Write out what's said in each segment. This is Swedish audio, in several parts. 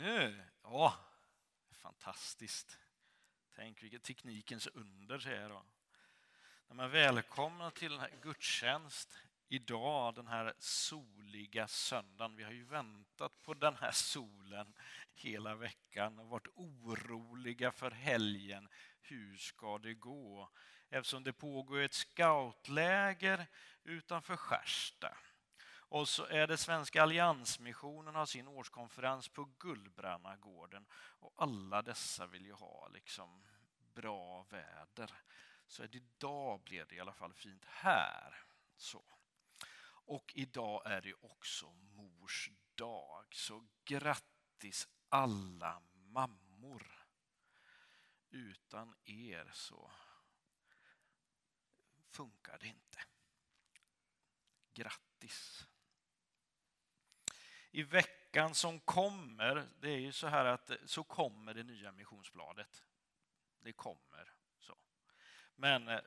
Nu, ja, fantastiskt. Tänk vilket teknikens under säger jag då. Men välkomna till den här gudstjänst idag, den här soliga söndagen. Vi har ju väntat på den här solen hela veckan och varit oroliga för helgen. Hur ska det gå? Eftersom det pågår ett scoutläger utanför Skärsta. Och så är det Svenska Alliansmissionen har sin årskonferens på Gullbrannagården. Och alla dessa vill ju ha liksom bra väder. Så idag blev det i alla fall fint här. Så. Och idag är det också mors dag. Så grattis alla mammor. Utan er så funkar det inte. Grattis! I veckan som kommer, det är ju så här att så kommer det nya missionsbladet. Det kommer. så. Men eh,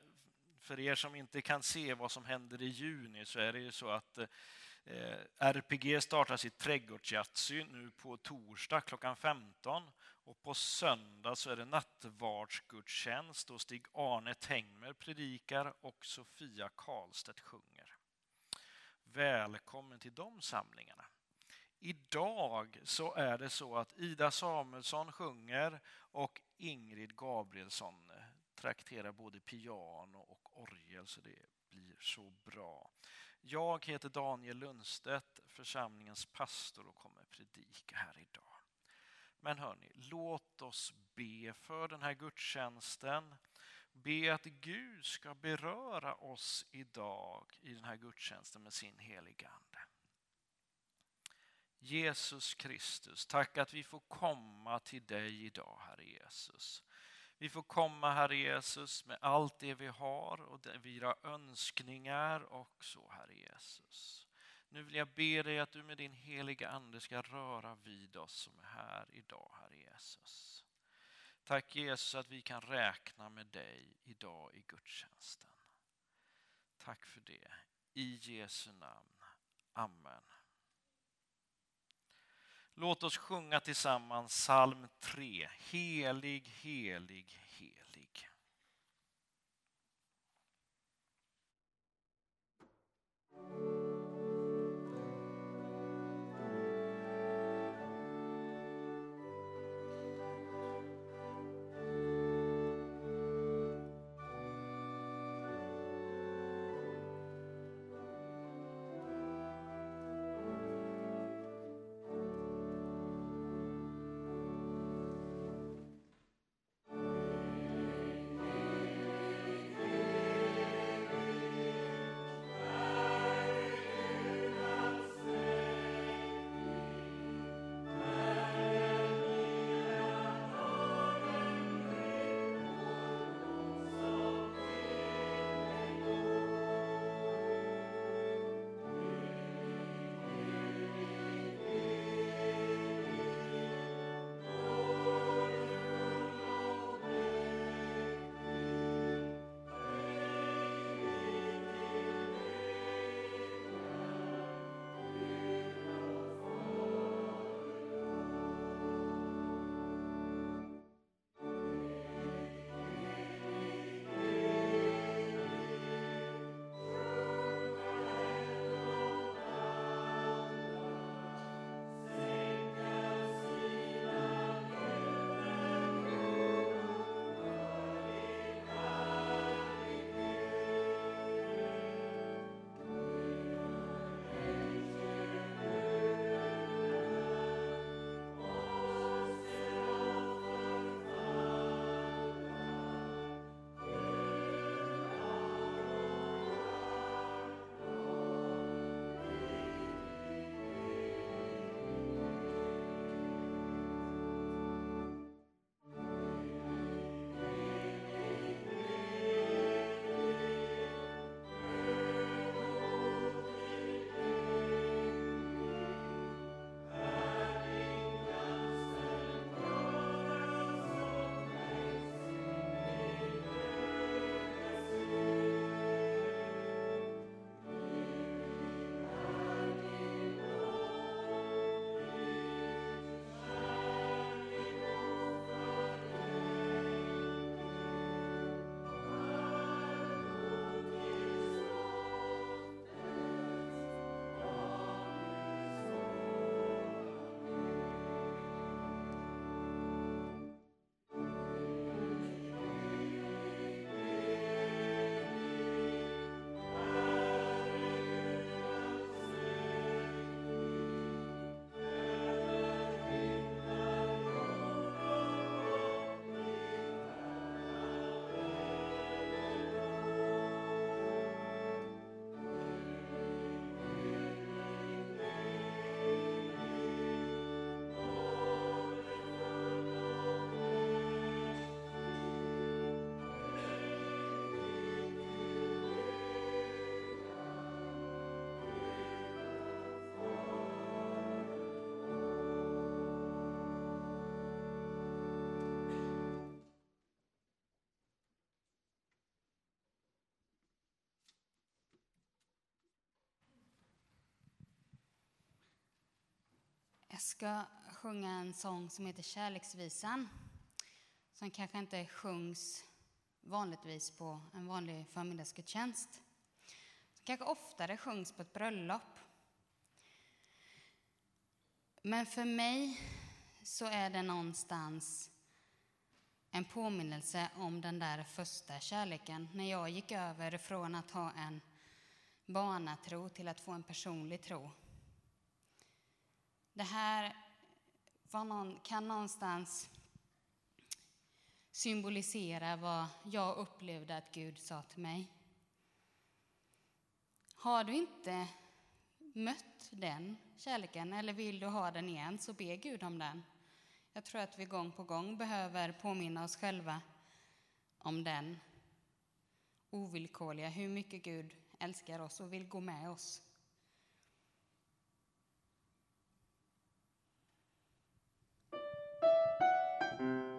för er som inte kan se vad som händer i juni så är det ju så att eh, RPG startar sitt trädgårdsjatzy nu på torsdag klockan 15 och på söndag så är det nattvardsgudstjänst och Stig-Arne Tengmer predikar och Sofia Karlstedt sjunger. Välkommen till de samlingarna. Idag så är det så att Ida Samuelsson sjunger och Ingrid Gabrielsson trakterar både piano och orgel så det blir så bra. Jag heter Daniel Lundstedt, församlingens pastor och kommer predika här idag. Men hörni, låt oss be för den här gudstjänsten. Be att Gud ska beröra oss idag i den här gudstjänsten med sin heliga Ande. Jesus Kristus, tack att vi får komma till dig idag, Herre Jesus. Vi får komma, Herre Jesus, med allt det vi har och våra önskningar också, Herre Jesus. Nu vill jag be dig att du med din heliga Ande ska röra vid oss som är här idag, Herre Jesus. Tack Jesus att vi kan räkna med dig idag i gudstjänsten. Tack för det. I Jesu namn. Amen. Låt oss sjunga tillsammans psalm 3. Helig, helig, helig. ska sjunga en sång som heter Kärleksvisan. Som kanske inte sjungs vanligtvis på en vanlig förmiddagsgudstjänst. Som kanske oftare sjungs på ett bröllop. Men för mig så är det någonstans en påminnelse om den där första kärleken. När jag gick över från att ha en barnatro till att få en personlig tro. Det här man, kan någonstans symbolisera vad jag upplevde att Gud sa till mig. Har du inte mött den kärleken eller vill du ha den igen så be Gud om den. Jag tror att vi gång på gång behöver påminna oss själva om den ovillkorliga, hur mycket Gud älskar oss och vill gå med oss. Jag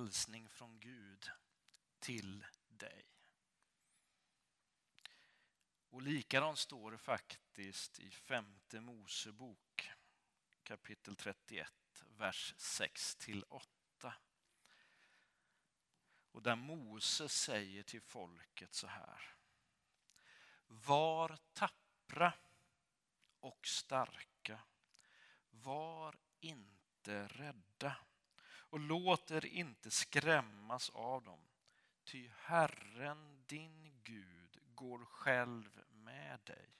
hälsning från Gud till dig. Och likadant står det faktiskt i femte Mosebok kapitel 31, vers 6 till 8. Och där Mose säger till folket så här. Var tappra och starka. Var inte rädda och låt er inte skrämmas av dem. Ty Herren din Gud går själv med dig.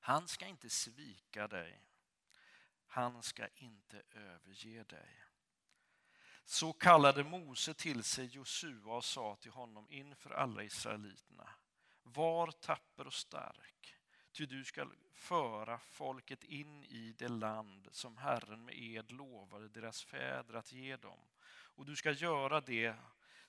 Han ska inte svika dig. Han ska inte överge dig. Så kallade Mose till sig Josua och sa till honom inför alla israeliterna. Var tapper och stark, ty du skall föra folket in i det land som Herren med ed lovade deras fäder att ge dem. Och du ska göra det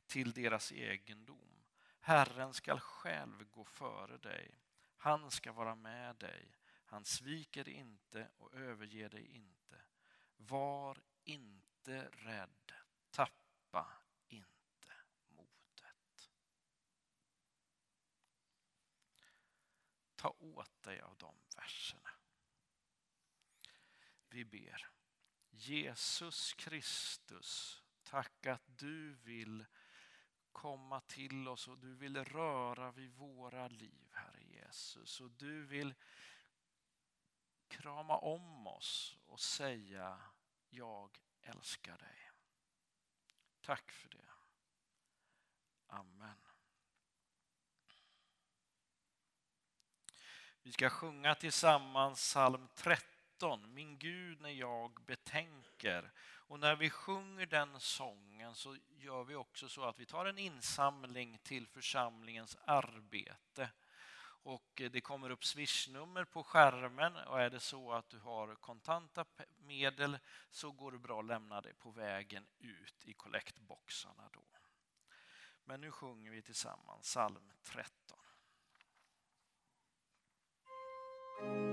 till deras egendom. Herren skall själv gå före dig. Han ska vara med dig. Han sviker inte och överger dig inte. Var inte rädd. Tappa inte modet. Ta åt dig av de verserna. Vi ber. Jesus Kristus, tack att du vill komma till oss och du vill röra vid våra liv, Herre Jesus. Och du vill krama om oss och säga jag älskar dig. Tack för det. Amen. Vi ska sjunga tillsammans psalm 13, Min Gud när jag betänker. Och när vi sjunger den sången så gör vi också så att vi tar en insamling till församlingens arbete. Och eh, det kommer upp swishnummer på skärmen och är det så att du har kontanta medel så går det bra att lämna det på vägen ut i kollektboxarna då. Men nu sjunger vi tillsammans psalm 13. thank you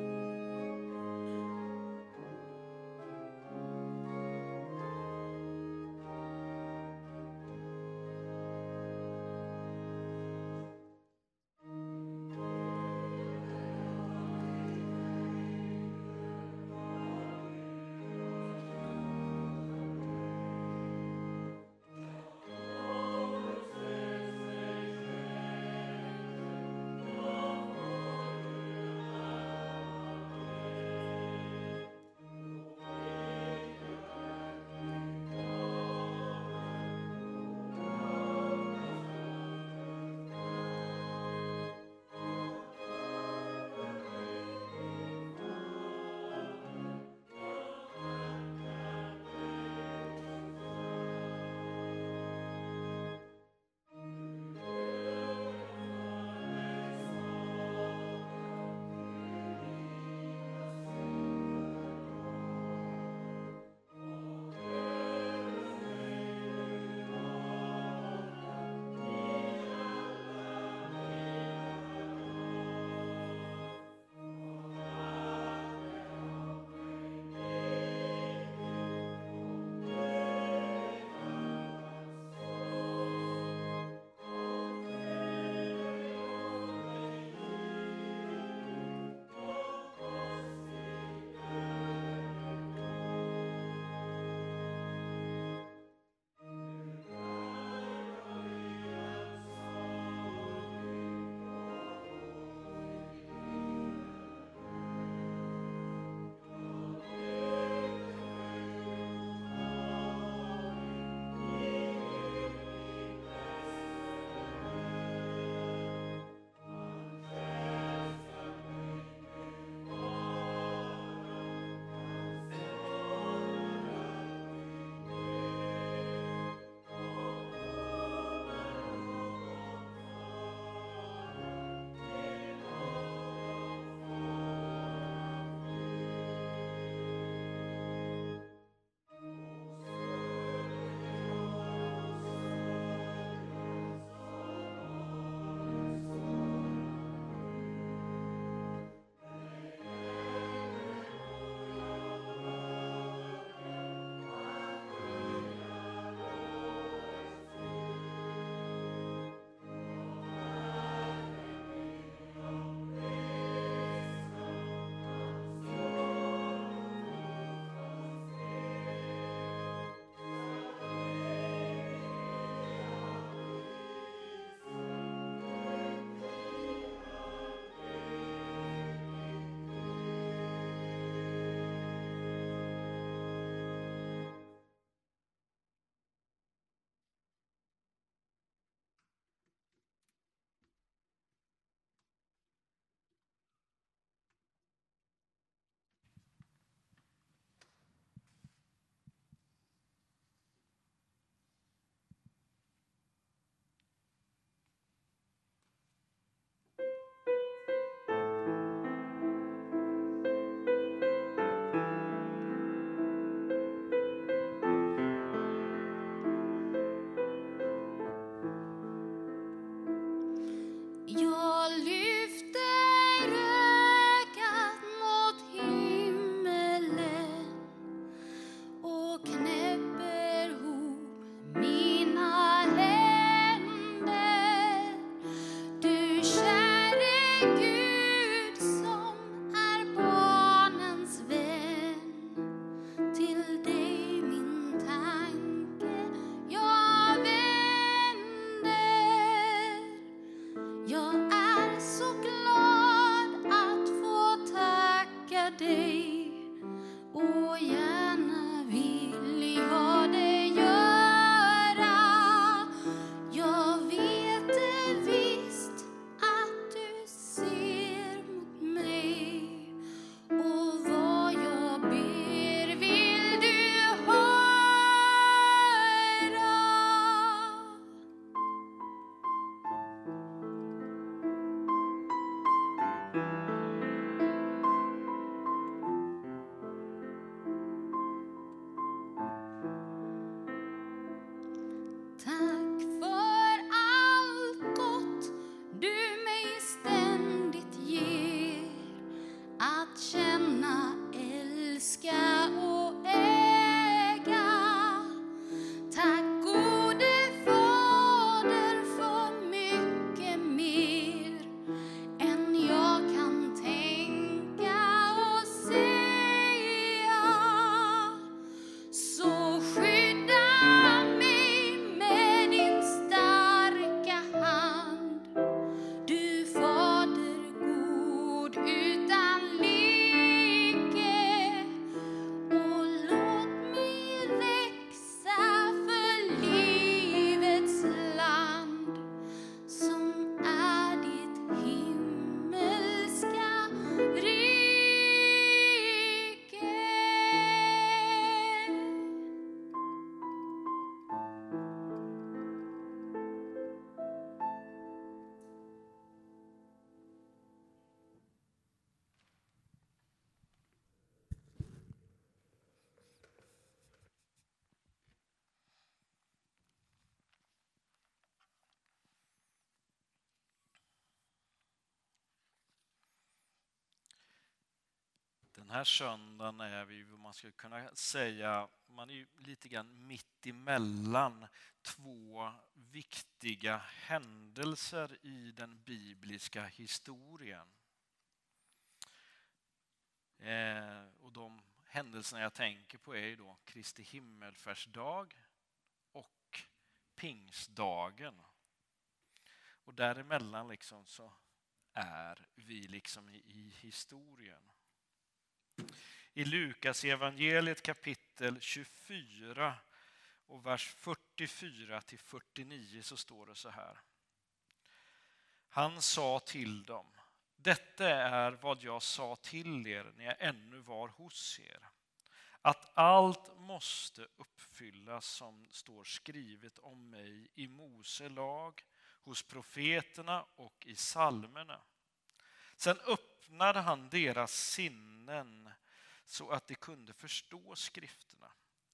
You. day. Den här söndagen är vi, man skulle kunna säga, man är lite grann mitt emellan två viktiga händelser i den bibliska historien. Eh, och de händelserna jag tänker på är ju då Kristi himmelfärdsdag och pingstdagen. Och däremellan liksom så är vi liksom i, i historien. I Lukas evangeliet kapitel 24 och vers 44 till 49 så står det så här. Han sa till dem, detta är vad jag sa till er när jag ännu var hos er. Att allt måste uppfyllas som står skrivet om mig i Mose lag, hos profeterna och i psalmerna. Sen öppnade han deras sinnen så att de kunde förstå skrifterna.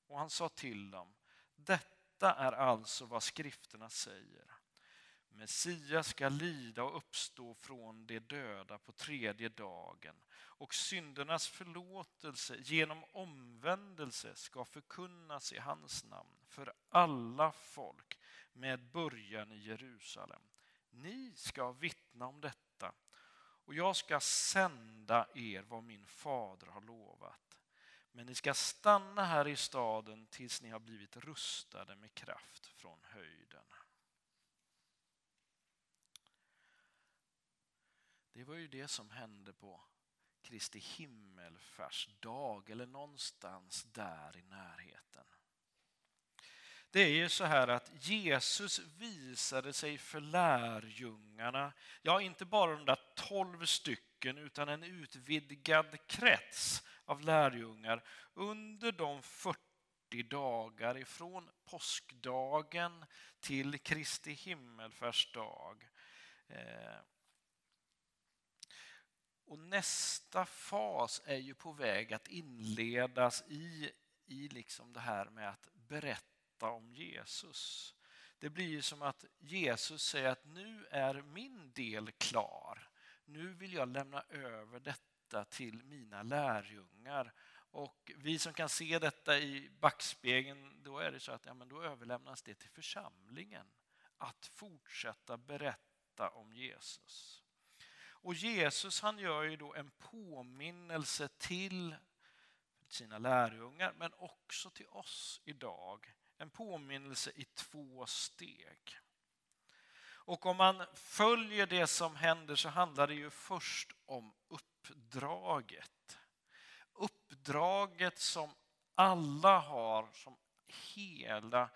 Och han sa till dem, detta är alltså vad skrifterna säger. Messias ska lida och uppstå från de döda på tredje dagen och syndernas förlåtelse genom omvändelse ska förkunnas i hans namn för alla folk med början i Jerusalem. Ni ska vittna om detta och jag ska sända er vad min fader har lovat. Men ni ska stanna här i staden tills ni har blivit rustade med kraft från höjden. Det var ju det som hände på Kristi himmelfärdsdag eller någonstans där i närheten. Det är ju så här att Jesus visade sig för lärjungarna, ja inte bara de där tolv stycken utan en utvidgad krets av lärjungar under de 40 dagar ifrån påskdagen till Kristi himmelfärdsdag. Eh, och nästa fas är ju på väg att inledas i, i liksom det här med att berätta om Jesus. Det blir ju som att Jesus säger att nu är min del klar. Nu vill jag lämna över detta till mina lärjungar. Och vi som kan se detta i backspegeln, då är det så att ja, men då överlämnas det till församlingen att fortsätta berätta om Jesus. Och Jesus han gör ju då en påminnelse till sina lärjungar men också till oss idag. En påminnelse i två steg. Och om man följer det som händer så handlar det ju först om uppdraget. Uppdraget som alla har, som hela,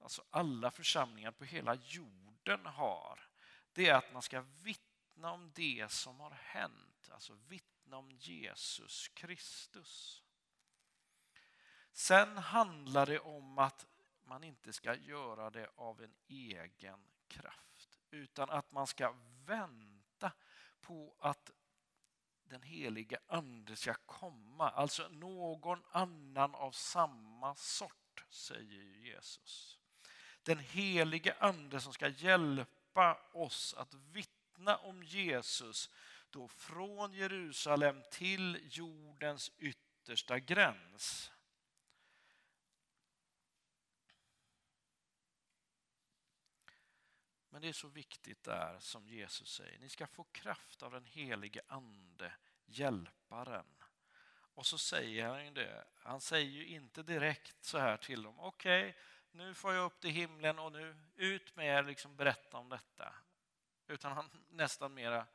alltså alla församlingar på hela jorden har. Det är att man ska vittna vittna om det som har hänt, alltså vittna om Jesus Kristus. Sen handlar det om att man inte ska göra det av en egen kraft, utan att man ska vänta på att den helige Ande ska komma, alltså någon annan av samma sort, säger Jesus. Den helige Ande som ska hjälpa oss att vittna om Jesus då från Jerusalem till jordens yttersta gräns. Men det är så viktigt där som Jesus säger, ni ska få kraft av den helige ande, hjälparen. Och så säger han ju det, han säger ju inte direkt så här till dem, okej, okay, nu får jag upp till himlen och nu ut med er, liksom berätta om detta. Utan han nästan mera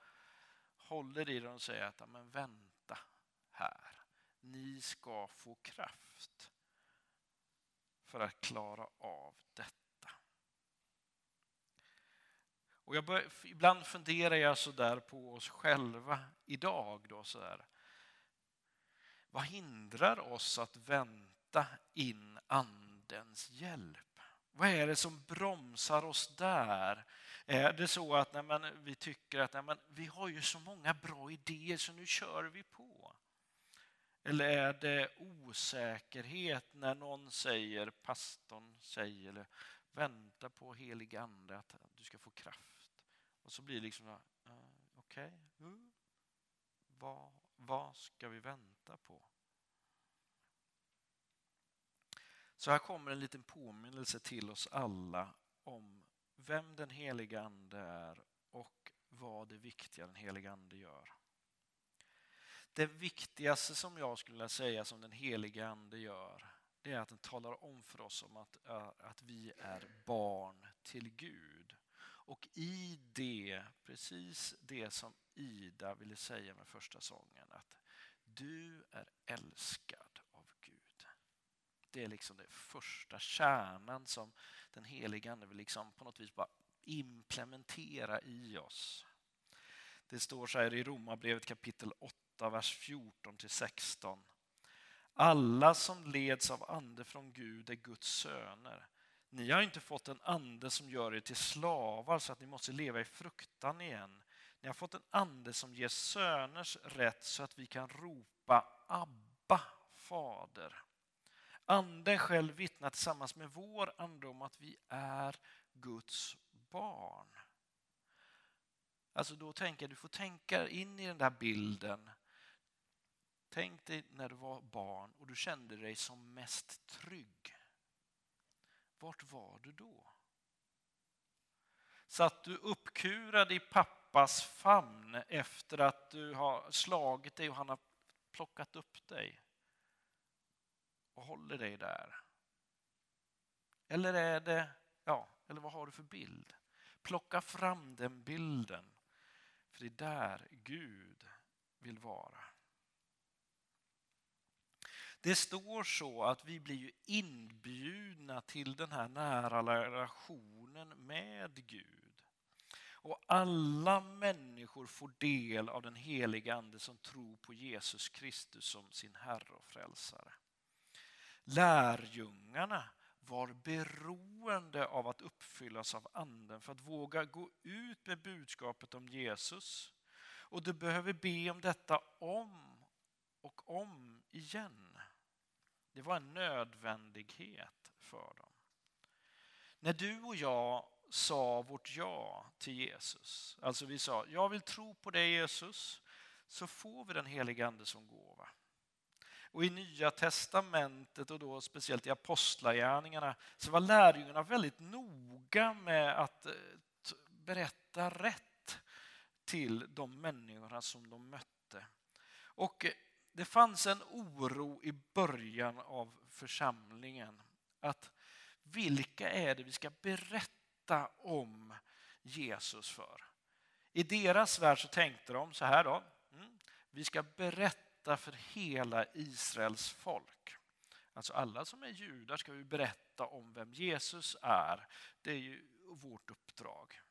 håller i det och säger att men vänta här. Ni ska få kraft för att klara av detta. Och jag bör, ibland funderar jag så där på oss själva idag. Då, så där. Vad hindrar oss att vänta in Andens hjälp? Vad är det som bromsar oss där? Är det så att nej, men, vi tycker att nej, men, vi har ju så många bra idéer så nu kör vi på? Eller är det osäkerhet när någon säger, pastorn säger, eller vänta på helig ande att du ska få kraft? Och så blir det liksom, uh, okej, okay. uh, vad, vad ska vi vänta på. Så här kommer en liten påminnelse till oss alla om vem den heliga Ande är och vad det viktiga den heliga Ande gör. Det viktigaste som jag skulle säga som den heliga Ande gör, det är att den talar om för oss om att, eh, att vi är barn till Gud. Och i det, precis det som Ida ville säga med första sången, att du är älskad av Gud. Det är liksom den första kärnan som den heliga Ande vill liksom på något vis bara implementera i oss. Det står så här i Romarbrevet kapitel 8, vers 14 till 16. Alla som leds av ande från Gud är Guds söner. Ni har inte fått en ande som gör er till slavar så att ni måste leva i fruktan igen. Ni har fått en ande som ger söners rätt så att vi kan ropa Abba, Fader. Anden själv vittnar tillsammans med vår ande om att vi är Guds barn. Alltså då tänker du får tänka in i den där bilden. Tänk dig när du var barn och du kände dig som mest trygg. Vart var du då? Satt du uppkurad i pappas famn efter att du har slagit dig och han har plockat upp dig och håller dig där? Eller är det, ja, eller vad har du för bild? Plocka fram den bilden, för det är där Gud vill vara. Det står så att vi blir inbjudna till den här nära relationen med Gud. Och alla människor får del av den heliga Ande som tror på Jesus Kristus som sin Herre och Frälsare. Lärjungarna var beroende av att uppfyllas av Anden för att våga gå ut med budskapet om Jesus. Och du behöver be om detta om och om igen. Det var en nödvändighet för dem. När du och jag sa vårt ja till Jesus, alltså vi sa jag vill tro på dig Jesus, så får vi den helige Ande som gåva. Och i Nya testamentet och då speciellt i apostlagärningarna så var lärjungarna väldigt noga med att eh, berätta rätt till de människorna som de mötte. Och eh, det fanns en oro i början av församlingen. Att vilka är det vi ska berätta om Jesus för? I deras värld så tänkte de så här då. Mm. Vi ska berätta för hela Israels folk. Alltså alla som är judar ska vi berätta om vem Jesus är. Det är ju vårt uppdrag.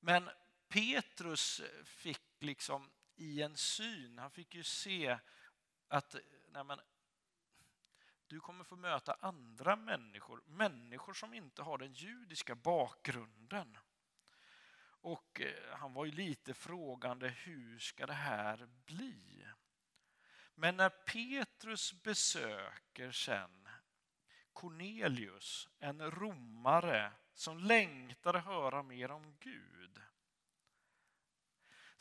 Men Petrus fick liksom i en syn. Han fick ju se att eh, nej men, du kommer få möta andra människor, människor som inte har den judiska bakgrunden. Och eh, han var ju lite frågande, hur ska det här bli? Men när Petrus besöker sen Cornelius, en romare som längtade höra mer om Gud,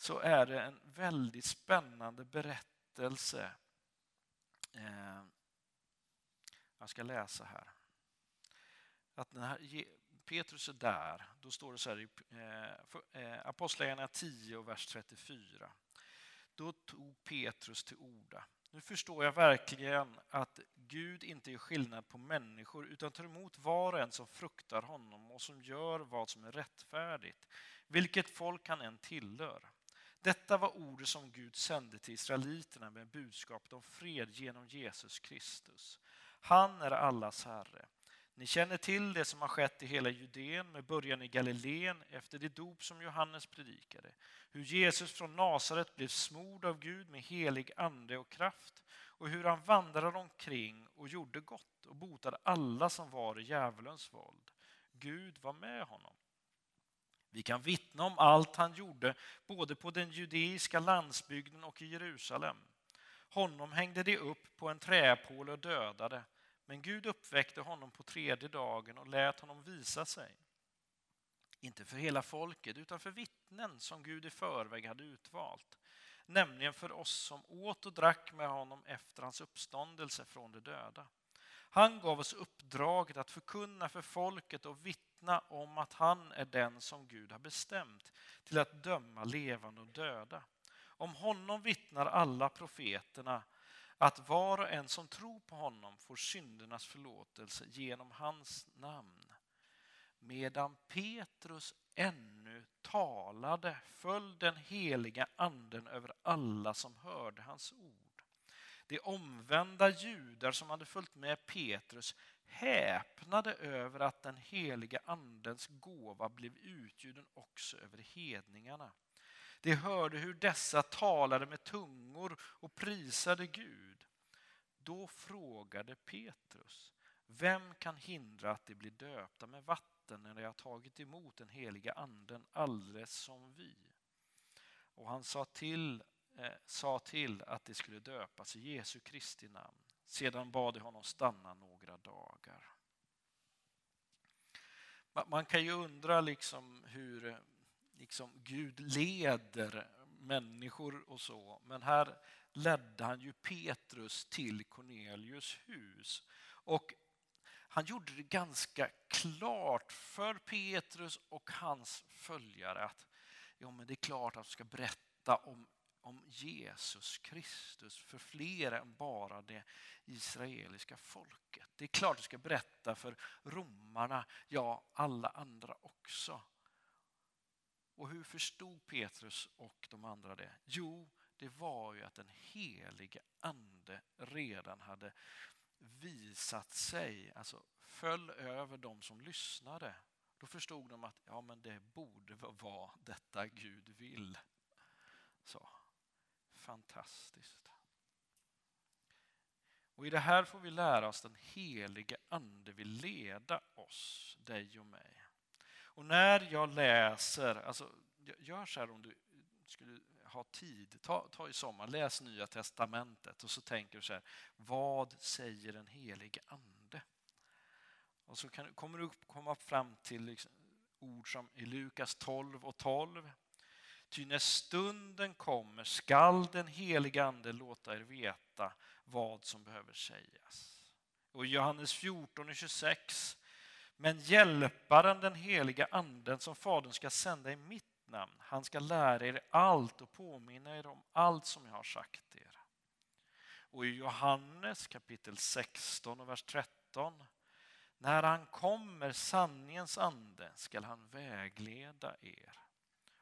så är det en väldigt spännande berättelse. Eh, jag ska läsa här. Att när Petrus är där, då står det så här i eh, eh, Apostlagärningarna 10 och vers 34. Då tog Petrus till orda. Nu förstår jag verkligen att Gud inte gör skillnad på människor utan tar emot var och en som fruktar honom och som gör vad som är rättfärdigt, vilket folk han än tillhör. Detta var ordet som Gud sände till israeliterna med budskapet om fred genom Jesus Kristus. Han är allas Herre. Ni känner till det som har skett i hela Judeen med början i Galileen efter det dop som Johannes predikade. Hur Jesus från Nasaret blev smord av Gud med helig ande och kraft och hur han vandrade omkring och gjorde gott och botade alla som var i djävulens våld. Gud var med honom. Vi kan vittna om allt han gjorde både på den judeiska landsbygden och i Jerusalem. Honom hängde de upp på en träpåle och dödade, men Gud uppväckte honom på tredje dagen och lät honom visa sig. Inte för hela folket, utan för vittnen som Gud i förväg hade utvalt. nämligen för oss som åt och drack med honom efter hans uppståndelse från de döda. Han gav oss uppdraget att förkunna för folket och vittna om att han är den som Gud har bestämt till att döma levande och döda. Om honom vittnar alla profeterna att var och en som tror på honom får syndernas förlåtelse genom hans namn. Medan Petrus ännu talade föll den heliga anden över alla som hörde hans ord. De omvända judar som hade följt med Petrus häpnade över att den heliga andens gåva blev utgjuten också över hedningarna. De hörde hur dessa talade med tungor och prisade Gud. Då frågade Petrus, vem kan hindra att de blir döpta med vatten när de har tagit emot den heliga anden alldeles som vi? Och han sa till, eh, sa till att de skulle döpas i Jesu Kristi namn. Sedan bad de honom stanna några dagar. Man kan ju undra liksom hur liksom Gud leder människor och så. Men här ledde han ju Petrus till Cornelius hus. Och han gjorde det ganska klart för Petrus och hans följare att ja, men det är klart att de ska berätta om, om Jesus Kristus för fler än bara det israeliska folket. Det är klart du ska berätta för romarna, ja alla andra också. Och hur förstod Petrus och de andra det? Jo, det var ju att den helige ande redan hade visat sig, alltså föll över de som lyssnade. Då förstod de att ja, men det borde vara detta Gud vill. Så, Fantastiskt. Och I det här får vi lära oss den helige Ande vill leda oss, dig och mig. Och när jag läser, alltså gör så här om du skulle ha tid, ta, ta i sommar, läs Nya Testamentet och så tänker du så här, vad säger den helige Ande? Och så kan, kommer du komma fram till liksom, ord som i Lukas 12 och 12. Ty när stunden kommer skall den helige Ande låta er veta vad som behöver sägas. Och i Johannes 14 och 26 men hjälparen, den heliga anden som Fadern ska sända i mitt namn, han ska lära er allt och påminna er om allt som jag har sagt er. Och i Johannes kapitel 16 och vers 13. När han kommer, sanningens ande, skall han vägleda er.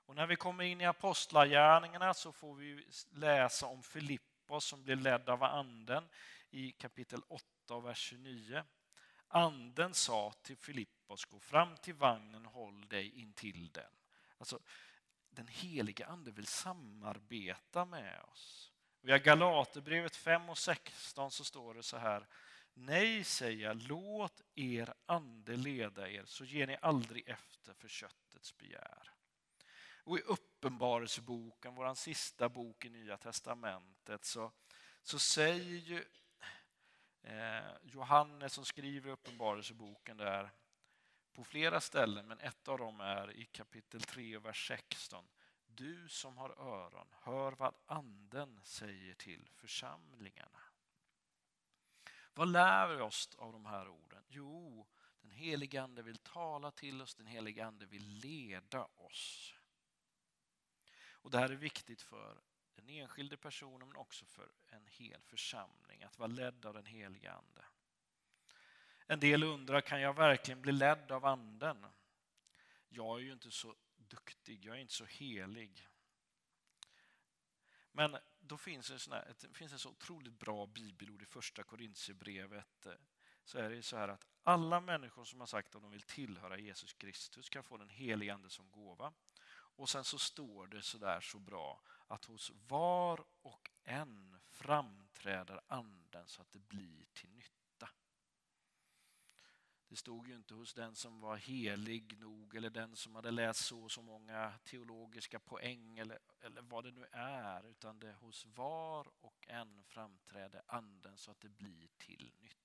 Och när vi kommer in i apostlagärningarna så får vi läsa om Filippos som blir ledd av anden i kapitel 8 vers 29. Anden sa till Filippos, gå fram till vagnen och håll dig intill den. Alltså, den heliga ande vill samarbeta med oss. Via Galaterbrevet 5 och 16 så står det så här. Nej, säger jag, låt er ande leda er så ger ni aldrig efter för köttets begär. Och i Uppenbarelseboken, vår sista bok i Nya Testamentet, så, så säger ju Eh, Johannes som skriver Uppenbarelseboken där på flera ställen, men ett av dem är i kapitel 3, vers 16. Du som har öron, hör vad anden säger till församlingarna. Vad lär vi oss av de här orden? Jo, den helige Ande vill tala till oss, den helige Ande vill leda oss. Och Det här är viktigt för den enskilde personen men också för en hel församling, att vara ledd av den helige Ande. En del undrar, kan jag verkligen bli ledd av Anden? Jag är ju inte så duktig, jag är inte så helig. Men då finns en sån här, det finns en så otroligt bra bibelord i första Korintierbrevet. Eh, så är det så här att alla människor som har sagt att de vill tillhöra Jesus Kristus kan få den helige Ande som gåva. Och sen så står det så där så bra att hos var och en framträder anden så att det blir till nytta. Det stod ju inte hos den som var helig nog eller den som hade läst så och så många teologiska poäng eller, eller vad det nu är, utan det hos var och en framträder anden så att det blir till nytta.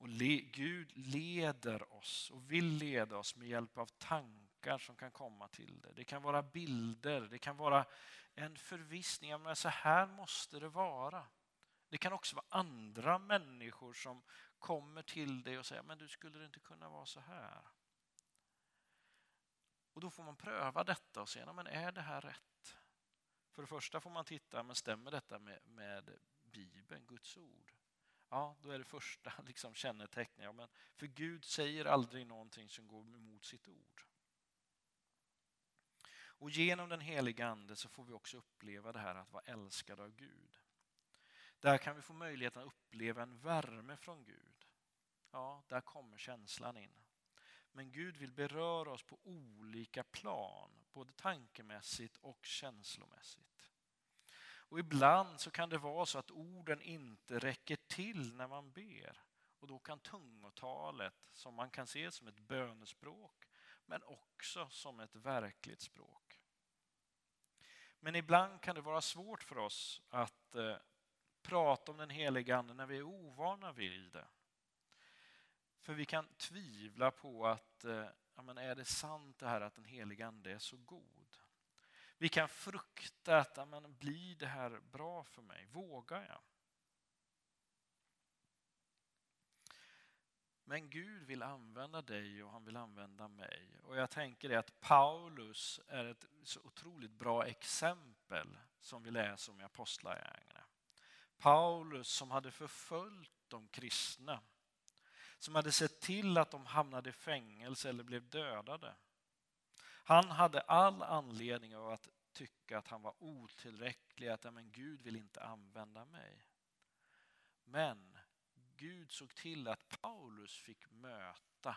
Och le, Gud leder oss och vill leda oss med hjälp av tankar som kan komma till det. Det kan vara bilder, det kan vara en förvissning Men så här måste det vara. Det kan också vara andra människor som kommer till dig och säger men du skulle det inte kunna vara så här. Och Då får man pröva detta och se, men är det här rätt? För det första får man titta, men stämmer detta med, med Bibeln, Guds ord? Ja, då är det första liksom, kännetecknet. Ja, men för Gud säger aldrig någonting som går emot sitt ord. Och genom den heliga Ande så får vi också uppleva det här att vara älskade av Gud. Där kan vi få möjligheten att uppleva en värme från Gud. Ja, där kommer känslan in. Men Gud vill beröra oss på olika plan, både tankemässigt och känslomässigt. Och ibland så kan det vara så att orden inte räcker till när man ber. Och då kan tungotalet, som man kan se som ett bönespråk, men också som ett verkligt språk. Men ibland kan det vara svårt för oss att eh, prata om den heliga Ande när vi är ovana vid det. För vi kan tvivla på att eh, ja, men är det sant det här att den heliga Ande är så god? Vi kan frukta att men blir det här bra för mig? Vågar jag? Men Gud vill använda dig och han vill använda mig. Och jag tänker det att Paulus är ett så otroligt bra exempel som vi läser om i Apostlagärningarna. Paulus som hade förföljt de kristna som hade sett till att de hamnade i fängelse eller blev dödade. Han hade all anledning av att tycka att han var otillräcklig, att men Gud vill inte använda mig. Men Gud såg till att Paulus fick möta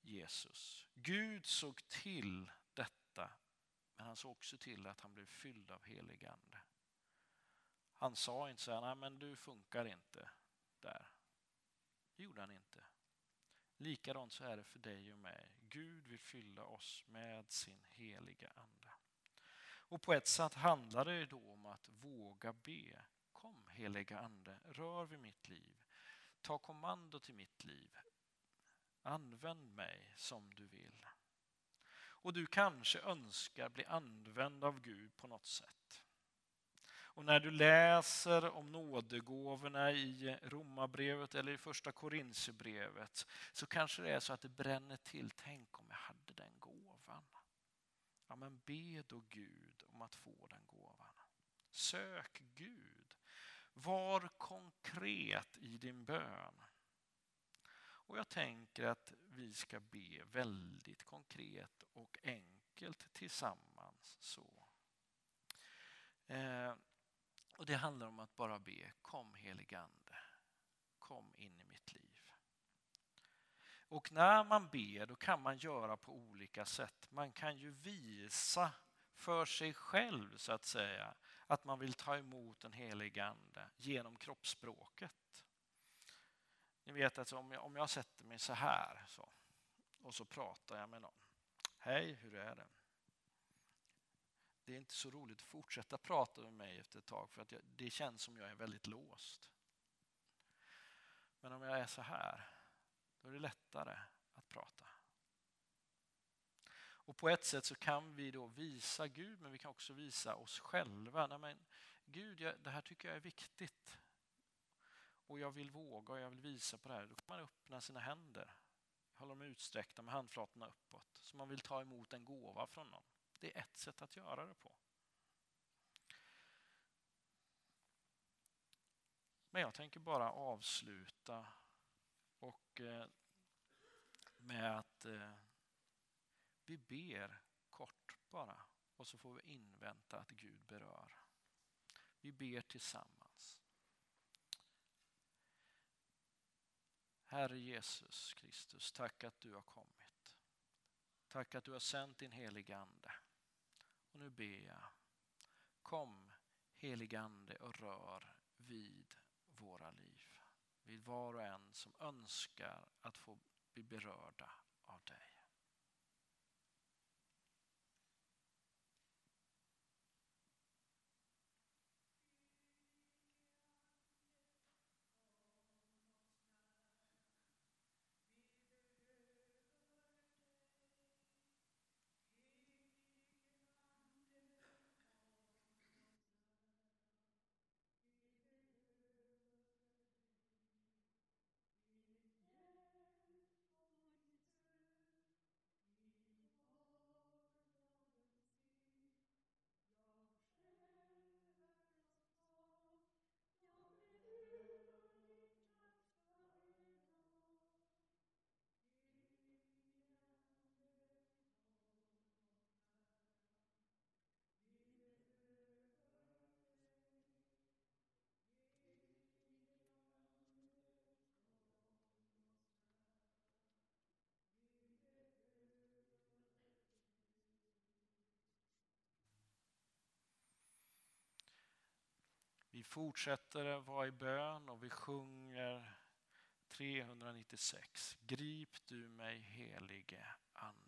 Jesus. Gud såg till detta, men han såg också till att han blev fylld av helig ande. Han sa inte så här, nej men du funkar inte där. Det gjorde han inte. Likadant så är det för dig och mig. Gud vill fylla oss med sin heliga Ande. Och på ett sätt handlar det då om att våga be. Kom heliga Ande, rör vid mitt liv. Ta kommando till mitt liv. Använd mig som du vill. Och du kanske önskar bli använd av Gud på något sätt. Och när du läser om nådegåvorna i Romarbrevet eller i första Korintierbrevet så kanske det är så att det bränner till. Tänk om jag hade den gåvan. Ja, men be då Gud om att få den gåvan. Sök Gud. Var konkret i din bön. Och jag tänker att vi ska be väldigt konkret och enkelt tillsammans. så. Eh, och Det handlar om att bara be, kom heligande, kom in i mitt liv. Och när man ber då kan man göra på olika sätt. Man kan ju visa för sig själv så att säga att man vill ta emot den helige Ande genom kroppsspråket. Ni vet att om jag, om jag sätter mig så här så, och så pratar jag med någon. Hej, hur är det? Det är inte så roligt att fortsätta prata med mig efter ett tag för att jag, det känns som jag är väldigt låst. Men om jag är så här, då är det lättare att prata. Och på ett sätt så kan vi då visa Gud, men vi kan också visa oss själva. Nej, men Gud, jag, det här tycker jag är viktigt. Och jag vill våga och jag vill visa på det här. Då kan man öppna sina händer. Hålla dem utsträckta med handflatorna uppåt. Så man vill ta emot en gåva från någon. Det är ett sätt att göra det på. Men jag tänker bara avsluta och eh, med att eh, vi ber kort bara och så får vi invänta att Gud berör. Vi ber tillsammans. Herre Jesus Kristus, tack att du har kommit. Tack att du har sänt din heliga Ande. Och nu ber jag, kom heligande och rör vid våra liv. Vid var och en som önskar att få bli berörda av dig. Vi fortsätter vara i bön och vi sjunger 396. Grip du mig helige Ande.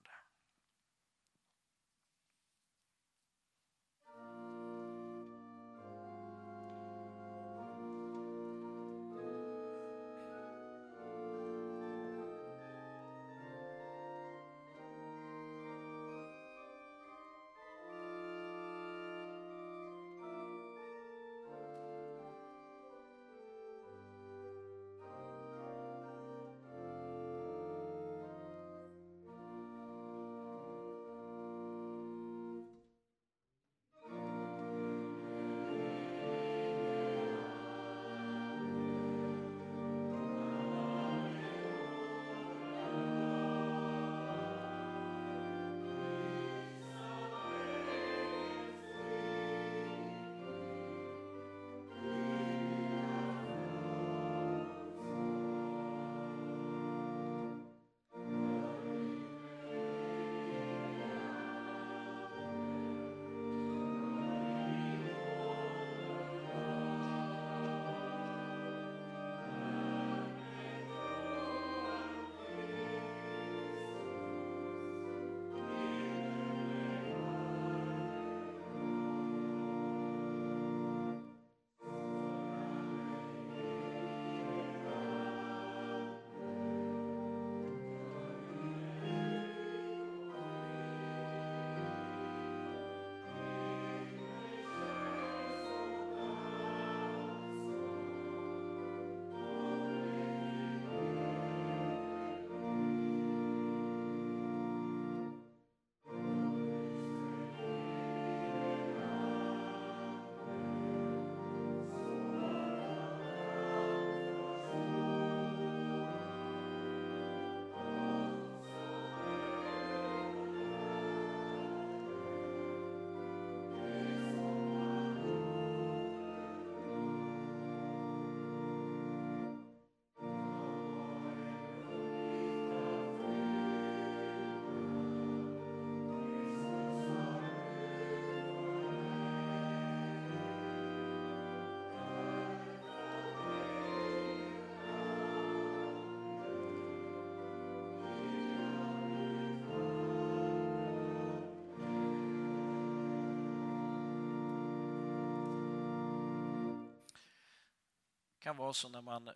Kan vara så när man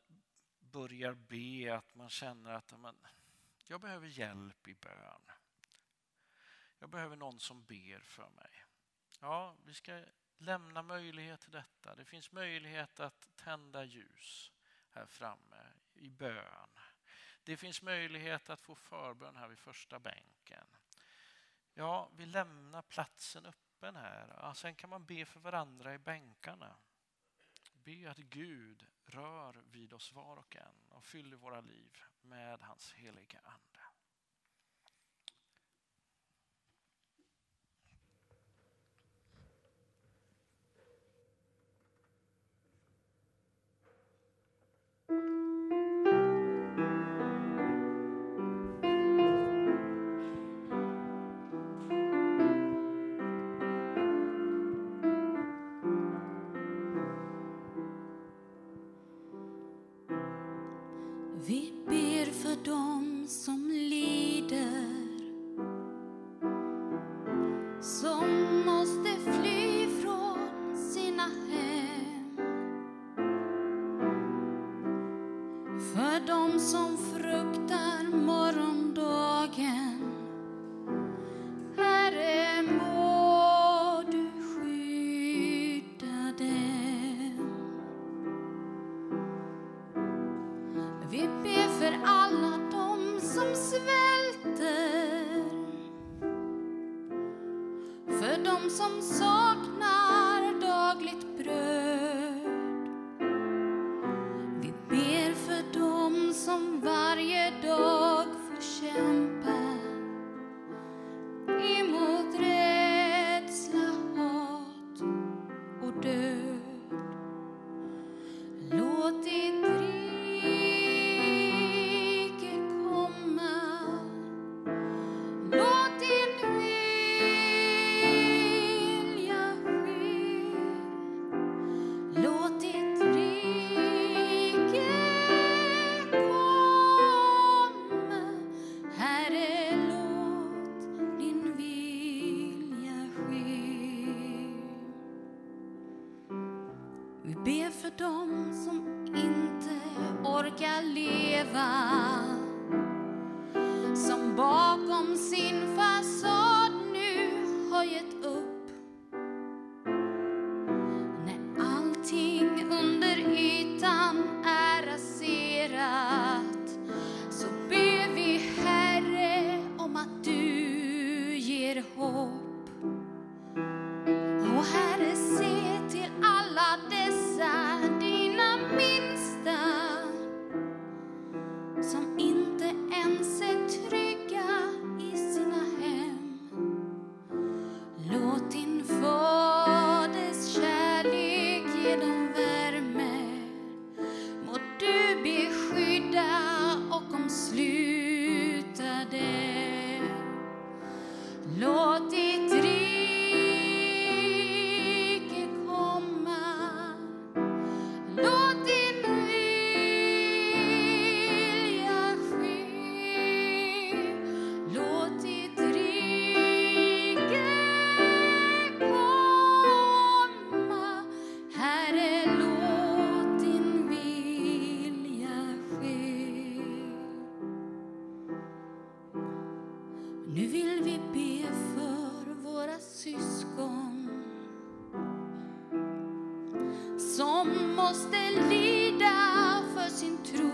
börjar be att man känner att man, jag behöver hjälp i bön. Jag behöver någon som ber för mig. Ja, vi ska lämna möjlighet till detta. Det finns möjlighet att tända ljus här framme i bön. Det finns möjlighet att få förbön här vid första bänken. Ja, vi lämnar platsen öppen här. Ja, sen kan man be för varandra i bänkarna. Be att Gud rör vid oss var och en och fyller våra liv med hans heliga Ande. Som måste lida för sin tro.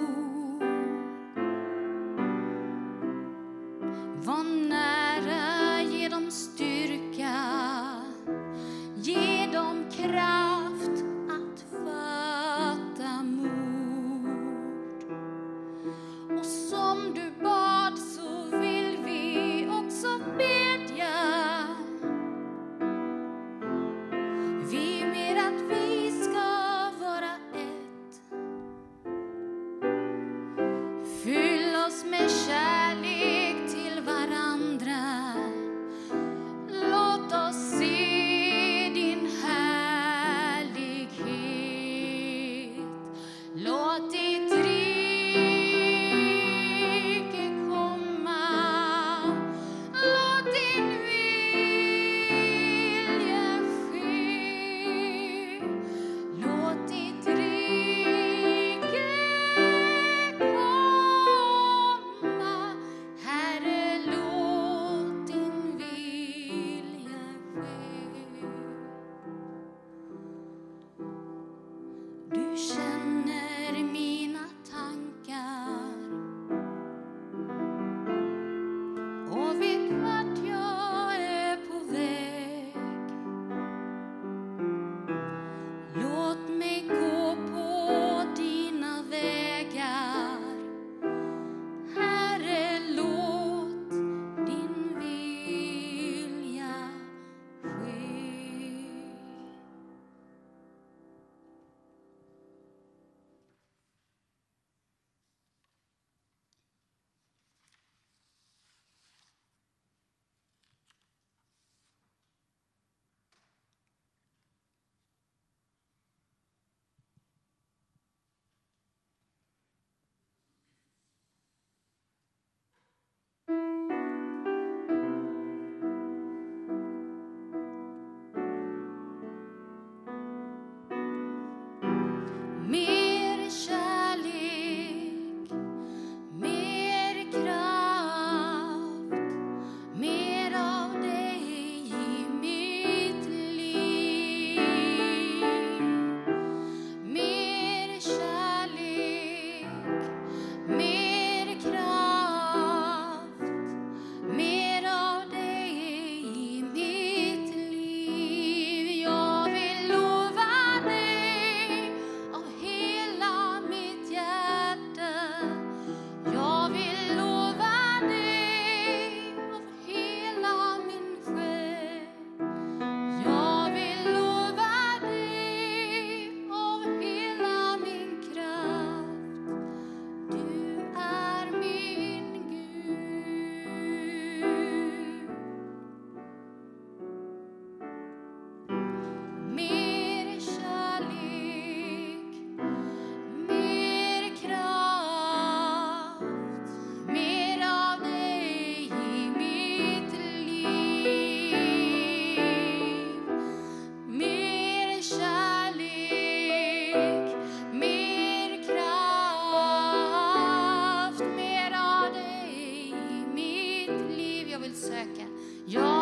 söka. Jag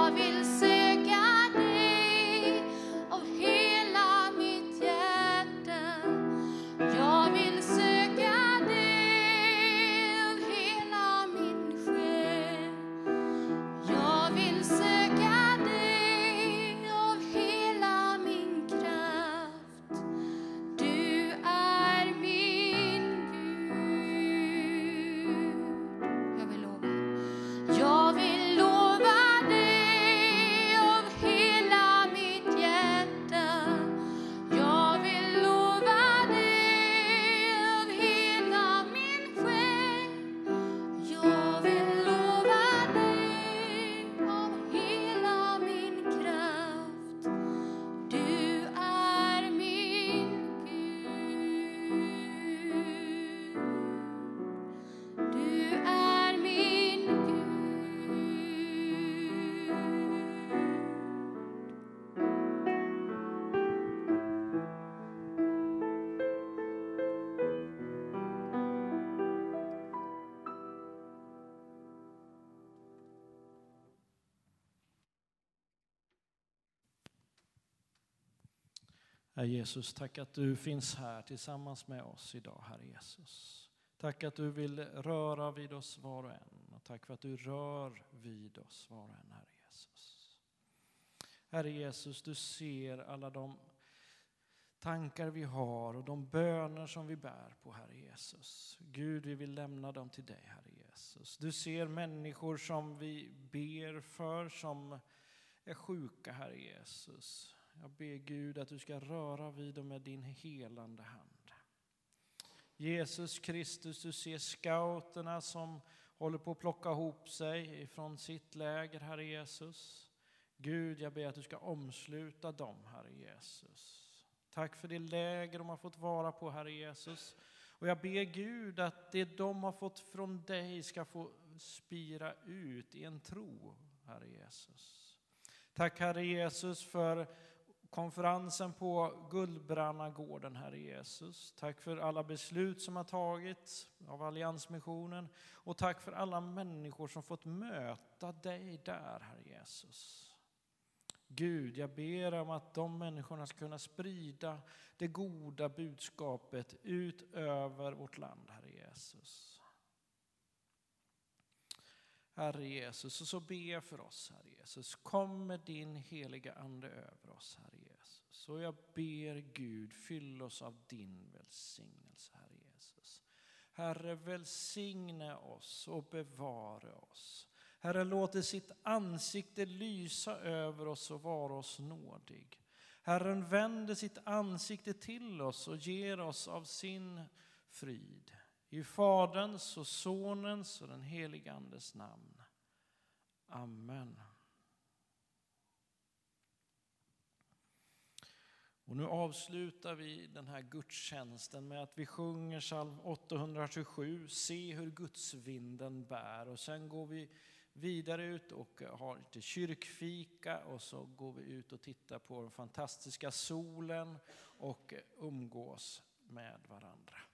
Herre Jesus, tack att du finns här tillsammans med oss idag, Herre Jesus. Tack att du vill röra vid oss var och en. Och tack för att du rör vid oss var och en, Herre Jesus. Herre Jesus, du ser alla de tankar vi har och de böner som vi bär på, Herre Jesus. Gud, vi vill lämna dem till dig, Herre Jesus. Du ser människor som vi ber för, som är sjuka, Herre Jesus. Jag ber Gud att du ska röra vid dem med din helande hand. Jesus Kristus, du ser scouterna som håller på att plocka ihop sig ifrån sitt läger, Herre Jesus. Gud, jag ber att du ska omsluta dem, Herre Jesus. Tack för det läger de har fått vara på, Herre Jesus. Och jag ber Gud att det de har fått från dig ska få spira ut i en tro, Herre Jesus. Tack Herre Jesus för konferensen på Guldbrannagården, Herre Jesus. Tack för alla beslut som har tagits av Alliansmissionen och tack för alla människor som fått möta dig där, Herre Jesus. Gud, jag ber om att de människorna ska kunna sprida det goda budskapet ut över vårt land, Herre Jesus. Herre Jesus, och så ber jag för oss, Herre Jesus. Kom med din heliga Ande över oss, Herre Jesus. Och jag ber Gud, fyll oss av din välsignelse, Herre Jesus. Herre, välsigna oss och bevara oss. Herre, låt sitt ansikte lysa över oss och vara oss nådig. Herren vänder sitt ansikte till oss och ger oss av sin frid. I Faderns och Sonens och den helige Andes namn. Amen. Och nu avslutar vi den här gudstjänsten med att vi sjunger psalm 827, Se hur gudsvinden bär. Och sen går vi vidare ut och har lite kyrkfika och så går vi ut och tittar på den fantastiska solen och umgås med varandra.